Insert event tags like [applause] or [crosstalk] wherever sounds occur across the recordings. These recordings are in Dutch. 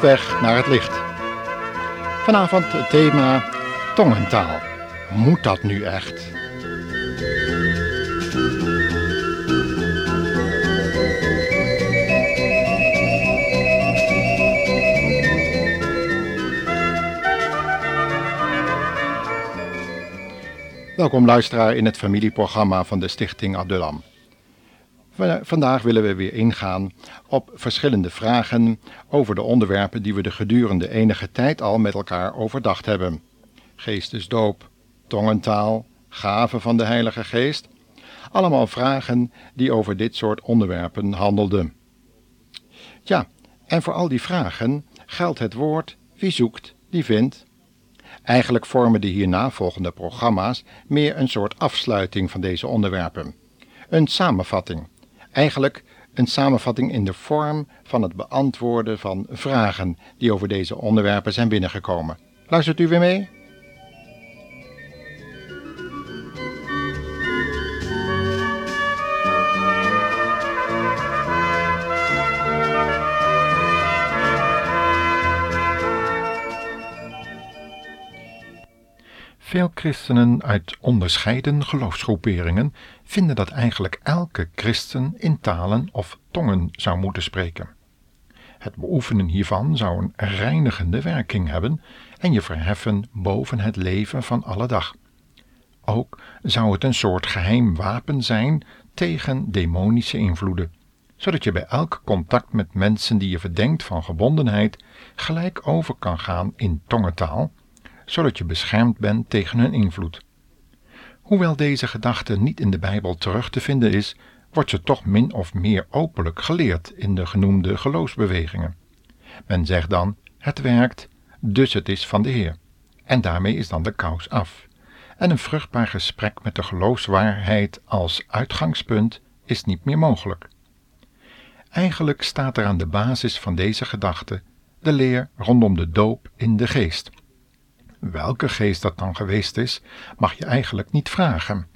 Weg naar het licht. Vanavond het thema tongentaal. Moet dat nu echt? Welkom luisteraar in het familieprogramma van de Stichting Abdullam. Vandaag willen we weer ingaan op verschillende vragen over de onderwerpen die we de gedurende enige tijd al met elkaar overdacht hebben. Geestesdoop, tongentaal, gaven van de Heilige Geest. Allemaal vragen die over dit soort onderwerpen handelden. Ja, en voor al die vragen geldt het woord wie zoekt, die vindt. Eigenlijk vormen de hierna volgende programma's meer een soort afsluiting van deze onderwerpen. Een samenvatting. Eigenlijk een samenvatting in de vorm van het beantwoorden van vragen die over deze onderwerpen zijn binnengekomen. Luistert u weer mee? Veel christenen uit onderscheiden geloofsgroeperingen vinden dat eigenlijk elke christen in talen of tongen zou moeten spreken. Het beoefenen hiervan zou een reinigende werking hebben en je verheffen boven het leven van alle dag. Ook zou het een soort geheim wapen zijn tegen demonische invloeden, zodat je bij elk contact met mensen die je verdenkt van gebondenheid gelijk over kan gaan in tongentaal zodat je beschermd bent tegen hun invloed. Hoewel deze gedachte niet in de Bijbel terug te vinden is, wordt ze toch min of meer openlijk geleerd in de genoemde geloofsbewegingen. Men zegt dan: het werkt, dus het is van de Heer. En daarmee is dan de kous af. En een vruchtbaar gesprek met de geloofswaarheid als uitgangspunt is niet meer mogelijk. Eigenlijk staat er aan de basis van deze gedachte de leer rondom de doop in de geest welke geest dat dan geweest is, mag je eigenlijk niet vragen.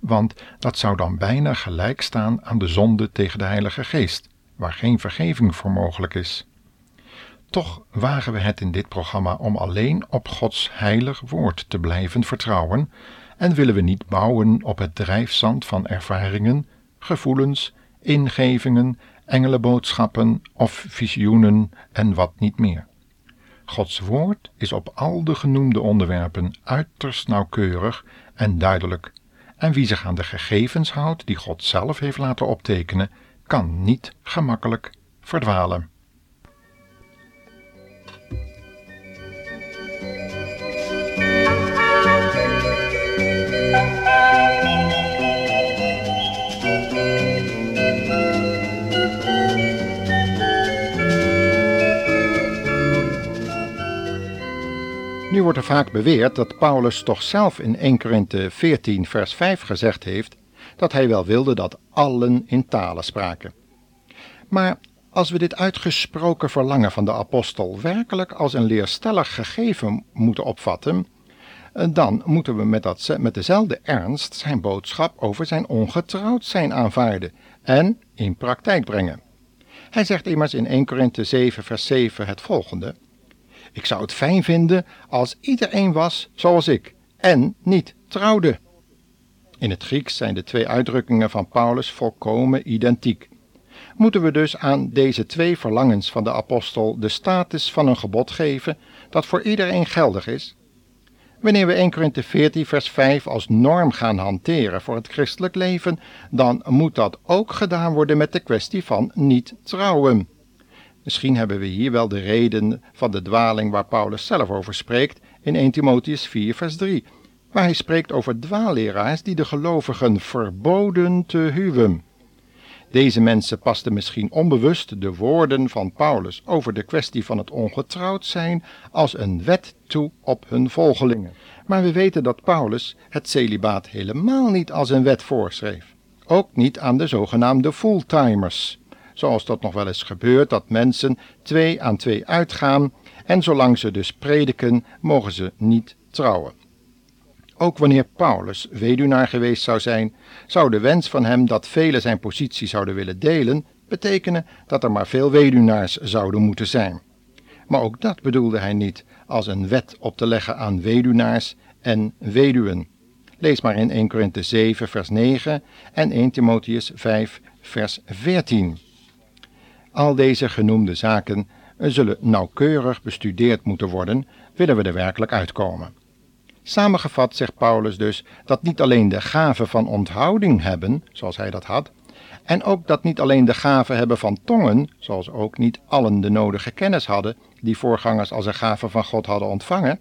Want dat zou dan bijna gelijk staan aan de zonde tegen de Heilige Geest, waar geen vergeving voor mogelijk is. Toch wagen we het in dit programma om alleen op Gods heilig woord te blijven vertrouwen en willen we niet bouwen op het drijfzand van ervaringen, gevoelens, ingevingen, engelenboodschappen of visioenen en wat niet meer. Gods woord is op al de genoemde onderwerpen uiterst nauwkeurig en duidelijk, en wie zich aan de gegevens houdt die God zelf heeft laten optekenen, kan niet gemakkelijk verdwalen. Nu wordt er vaak beweerd dat Paulus toch zelf in 1 Korinthe 14 vers 5 gezegd heeft dat hij wel wilde dat allen in talen spraken. Maar als we dit uitgesproken verlangen van de apostel werkelijk als een leerstellig gegeven moeten opvatten, dan moeten we met, dat, met dezelfde ernst zijn boodschap over zijn ongetrouwd zijn aanvaarden en in praktijk brengen. Hij zegt immers in 1 Korinthe 7 vers 7 het volgende: ik zou het fijn vinden als iedereen was zoals ik en niet trouwde. In het Grieks zijn de twee uitdrukkingen van Paulus volkomen identiek. Moeten we dus aan deze twee verlangens van de apostel de status van een gebod geven dat voor iedereen geldig is? Wanneer we 1 Korinthe 14 vers 5 als norm gaan hanteren voor het christelijk leven, dan moet dat ook gedaan worden met de kwestie van niet trouwen. Misschien hebben we hier wel de reden van de dwaling waar Paulus zelf over spreekt in 1 Timotheus 4, vers 3, waar hij spreekt over dwaalleraars die de gelovigen verboden te huwen. Deze mensen pasten misschien onbewust de woorden van Paulus over de kwestie van het ongetrouwd zijn als een wet toe op hun volgelingen. Maar we weten dat Paulus het celibaat helemaal niet als een wet voorschreef. Ook niet aan de zogenaamde fulltimers zoals dat nog wel eens gebeurt, dat mensen twee aan twee uitgaan en zolang ze dus prediken, mogen ze niet trouwen. Ook wanneer Paulus weduwnaar geweest zou zijn, zou de wens van hem dat velen zijn positie zouden willen delen, betekenen dat er maar veel weduwnaars zouden moeten zijn. Maar ook dat bedoelde hij niet als een wet op te leggen aan weduwnaars en weduwen. Lees maar in 1 Korinthe 7, vers 9 en 1 Timotheus 5, vers 14. Al deze genoemde zaken zullen nauwkeurig bestudeerd moeten worden, willen we er werkelijk uitkomen. Samengevat zegt Paulus dus dat niet alleen de gave van onthouding hebben, zoals hij dat had, en ook dat niet alleen de gave hebben van tongen, zoals ook niet allen de nodige kennis hadden die voorgangers als een gave van God hadden ontvangen,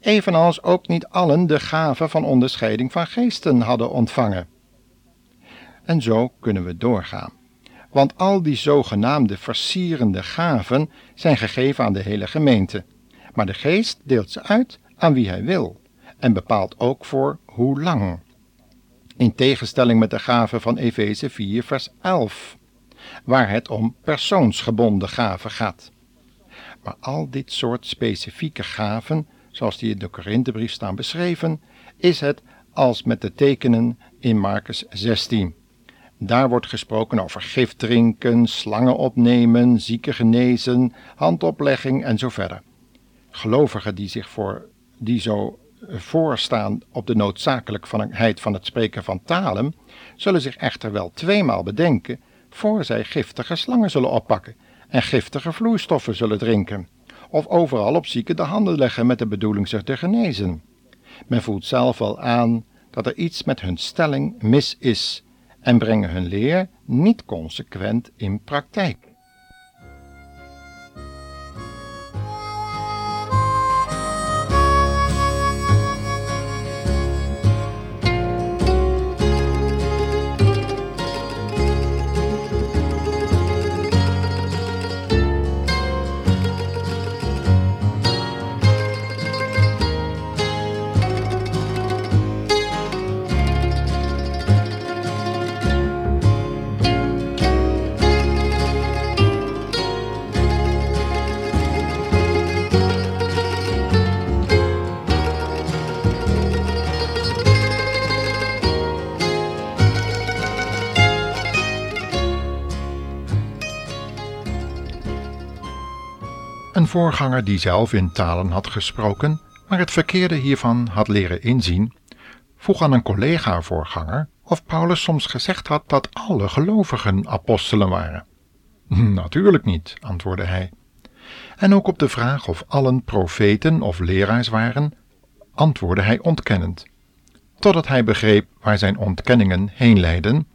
evenals ook niet allen de gave van onderscheiding van geesten hadden ontvangen. En zo kunnen we doorgaan. Want al die zogenaamde versierende gaven zijn gegeven aan de hele gemeente. Maar de geest deelt ze uit aan wie hij wil en bepaalt ook voor hoe lang. In tegenstelling met de gave van Efeze 4, vers 11, waar het om persoonsgebonden gaven gaat. Maar al dit soort specifieke gaven, zoals die in de Korinthebrief staan beschreven, is het als met de tekenen in Marcus 16. Daar wordt gesproken over gif drinken, slangen opnemen, zieken genezen, handoplegging en zo verder. Gelovigen die zich voor die zo voorstaan op de noodzakelijkheid van het spreken van talen, zullen zich echter wel tweemaal bedenken voor zij giftige slangen zullen oppakken en giftige vloeistoffen zullen drinken, of overal op zieken de handen leggen met de bedoeling zich te genezen. Men voelt zelf wel aan dat er iets met hun stelling mis is en brengen hun leer niet consequent in praktijk. Voorganger die zelf in talen had gesproken, maar het verkeerde hiervan had leren inzien, vroeg aan een collega-voorganger of Paulus soms gezegd had dat alle gelovigen apostelen waren. [laughs] Natuurlijk niet, antwoordde hij. En ook op de vraag of allen profeten of leraars waren, antwoordde hij ontkennend, totdat hij begreep waar zijn ontkenningen heen leidden,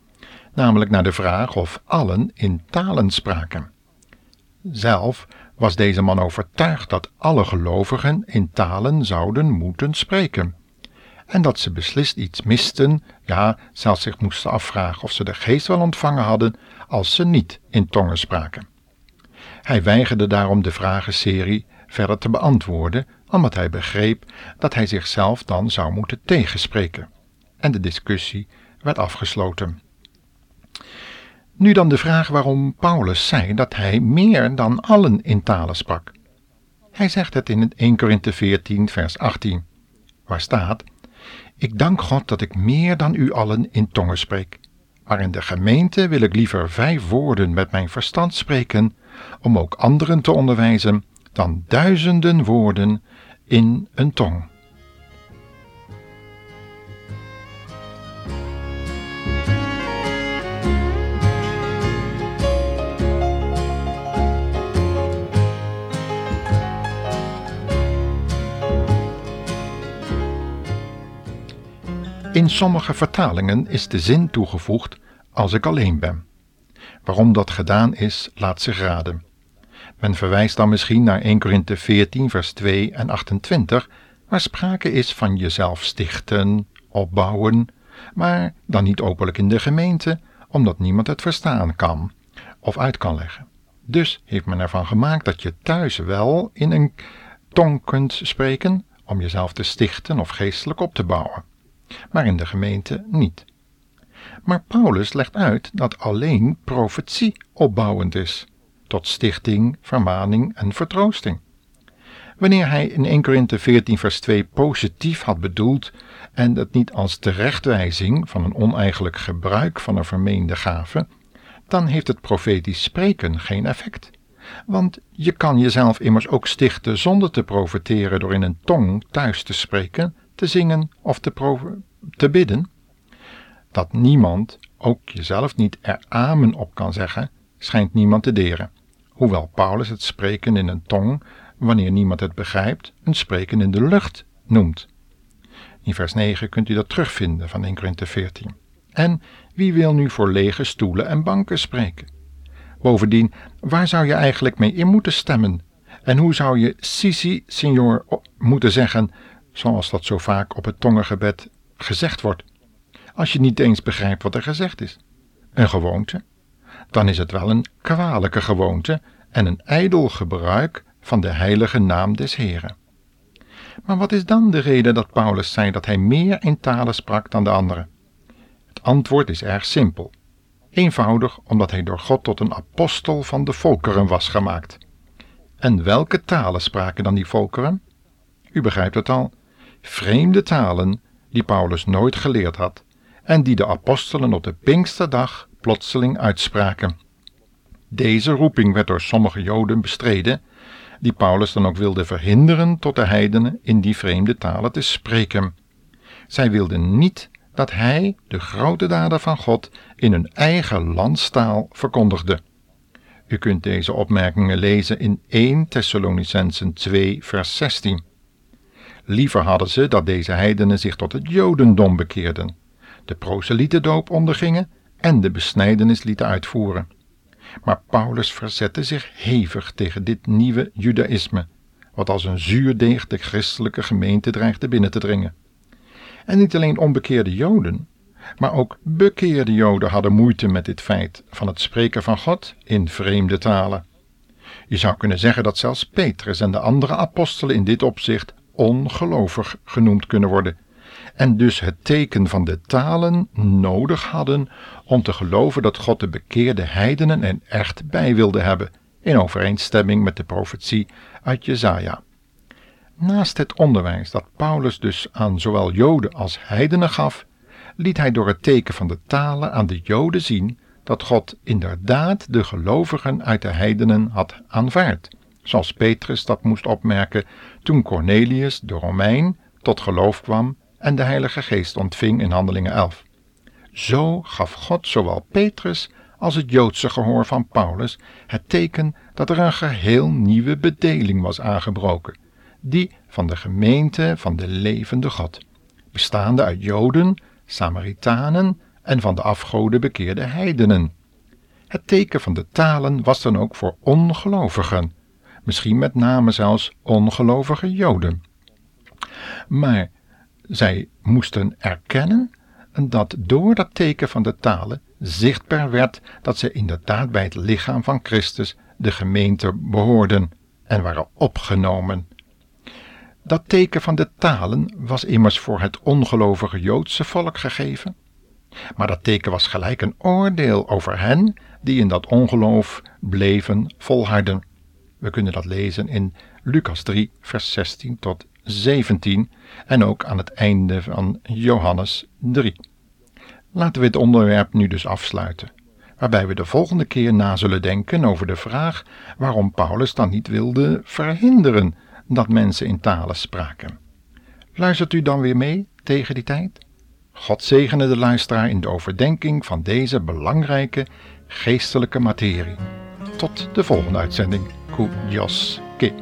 namelijk naar de vraag of allen in talen spraken. Zelf was deze man overtuigd dat alle gelovigen in talen zouden moeten spreken. En dat ze beslist iets misten, ja, zelfs zich moesten afvragen of ze de geest wel ontvangen hadden als ze niet in tongen spraken. Hij weigerde daarom de vragenserie verder te beantwoorden, omdat hij begreep dat hij zichzelf dan zou moeten tegenspreken. En de discussie werd afgesloten. Nu dan de vraag waarom Paulus zei dat hij meer dan allen in talen sprak. Hij zegt het in 1 Korinthe 14, vers 18, waar staat: Ik dank God dat ik meer dan u allen in tongen spreek. Maar in de gemeente wil ik liever vijf woorden met mijn verstand spreken, om ook anderen te onderwijzen, dan duizenden woorden in een tong. In sommige vertalingen is de zin toegevoegd als ik alleen ben. Waarom dat gedaan is, laat zich raden. Men verwijst dan misschien naar 1 Korinthe 14 vers 2 en 28, waar sprake is van jezelf stichten, opbouwen, maar dan niet openlijk in de gemeente, omdat niemand het verstaan kan of uit kan leggen. Dus heeft men ervan gemaakt dat je thuis wel in een tong kunt spreken om jezelf te stichten of geestelijk op te bouwen maar in de gemeente niet. Maar Paulus legt uit dat alleen profetie opbouwend is, tot stichting, vermaning en vertroosting. Wanneer hij in 1 Korinthe 14 vers 2 positief had bedoeld en het niet als terechtwijzing van een oneigenlijk gebruik van een vermeende gave, dan heeft het profetisch spreken geen effect, Want je kan jezelf immers ook stichten zonder te profiteren door in een tong thuis te spreken, te zingen of te, te bidden. Dat niemand, ook jezelf niet, er amen op kan zeggen, schijnt niemand te deren. Hoewel Paulus het spreken in een tong, wanneer niemand het begrijpt, een spreken in de lucht noemt. In vers 9 kunt u dat terugvinden van 1 Korinthe 14. En wie wil nu voor lege stoelen en banken spreken? Bovendien, waar zou je eigenlijk mee in moeten stemmen? En hoe zou je Sisi, signor, moeten zeggen, zoals dat zo vaak op het tongengebed gezegd wordt, als je niet eens begrijpt wat er gezegd is? Een gewoonte? Dan is het wel een kwalijke gewoonte en een ijdel gebruik van de heilige naam des Heren. Maar wat is dan de reden dat Paulus zei dat hij meer in talen sprak dan de anderen? Het antwoord is erg simpel. Eenvoudig omdat hij door God tot een apostel van de volkeren was gemaakt. En welke talen spraken dan die volkeren? U begrijpt het al, vreemde talen die Paulus nooit geleerd had en die de apostelen op de Pinksterdag plotseling uitspraken. Deze roeping werd door sommige Joden bestreden, die Paulus dan ook wilde verhinderen tot de heidenen in die vreemde talen te spreken. Zij wilden niet dat hij de grote daden van God in hun eigen landstaal verkondigde. U kunt deze opmerkingen lezen in 1 Thessalonicensen 2 vers 16. Liever hadden ze dat deze heidenen zich tot het jodendom bekeerden, de proselietendoop ondergingen en de besnijdenis lieten uitvoeren. Maar Paulus verzette zich hevig tegen dit nieuwe judaïsme, wat als een zuurdeeg de christelijke gemeente dreigde binnen te dringen. En niet alleen onbekeerde Joden, maar ook bekeerde Joden hadden moeite met dit feit van het spreken van God in vreemde talen. Je zou kunnen zeggen dat zelfs Petrus en de andere apostelen in dit opzicht ongelovig genoemd kunnen worden, en dus het teken van de talen nodig hadden om te geloven dat God de bekeerde heidenen er echt bij wilde hebben, in overeenstemming met de profetie uit Jesaja. Naast het onderwijs dat Paulus dus aan zowel Joden als heidenen gaf, liet hij door het teken van de talen aan de Joden zien dat God inderdaad de gelovigen uit de heidenen had aanvaard, zoals Petrus dat moest opmerken toen Cornelius, de Romein, tot geloof kwam en de Heilige Geest ontving in Handelingen 11. Zo gaf God zowel Petrus als het Joodse gehoor van Paulus het teken dat er een geheel nieuwe bedeling was aangebroken, die van de gemeente van de levende God, bestaande uit Joden, Samaritanen en van de afgoden bekeerde heidenen. Het teken van de talen was dan ook voor ongelovigen, misschien met name zelfs ongelovige Joden. Maar zij moesten erkennen dat door dat teken van de talen zichtbaar werd dat ze inderdaad bij het lichaam van Christus, de gemeente, behoorden en waren opgenomen. Dat teken van de talen was immers voor het ongelovige Joodse volk gegeven, maar dat teken was gelijk een oordeel over hen die in dat ongeloof bleven volharden. We kunnen dat lezen in Lucas 3, vers 16 tot 17 en ook aan het einde van Johannes 3. Laten we het onderwerp nu dus afsluiten, waarbij we de volgende keer na zullen denken over de vraag waarom Paulus dan niet wilde verhinderen dat mensen in talen spraken. Luistert u dan weer mee tegen die tijd? God zegene de luisteraar in de overdenking van deze belangrijke geestelijke materie. Tot de volgende uitzending. Q. Joske.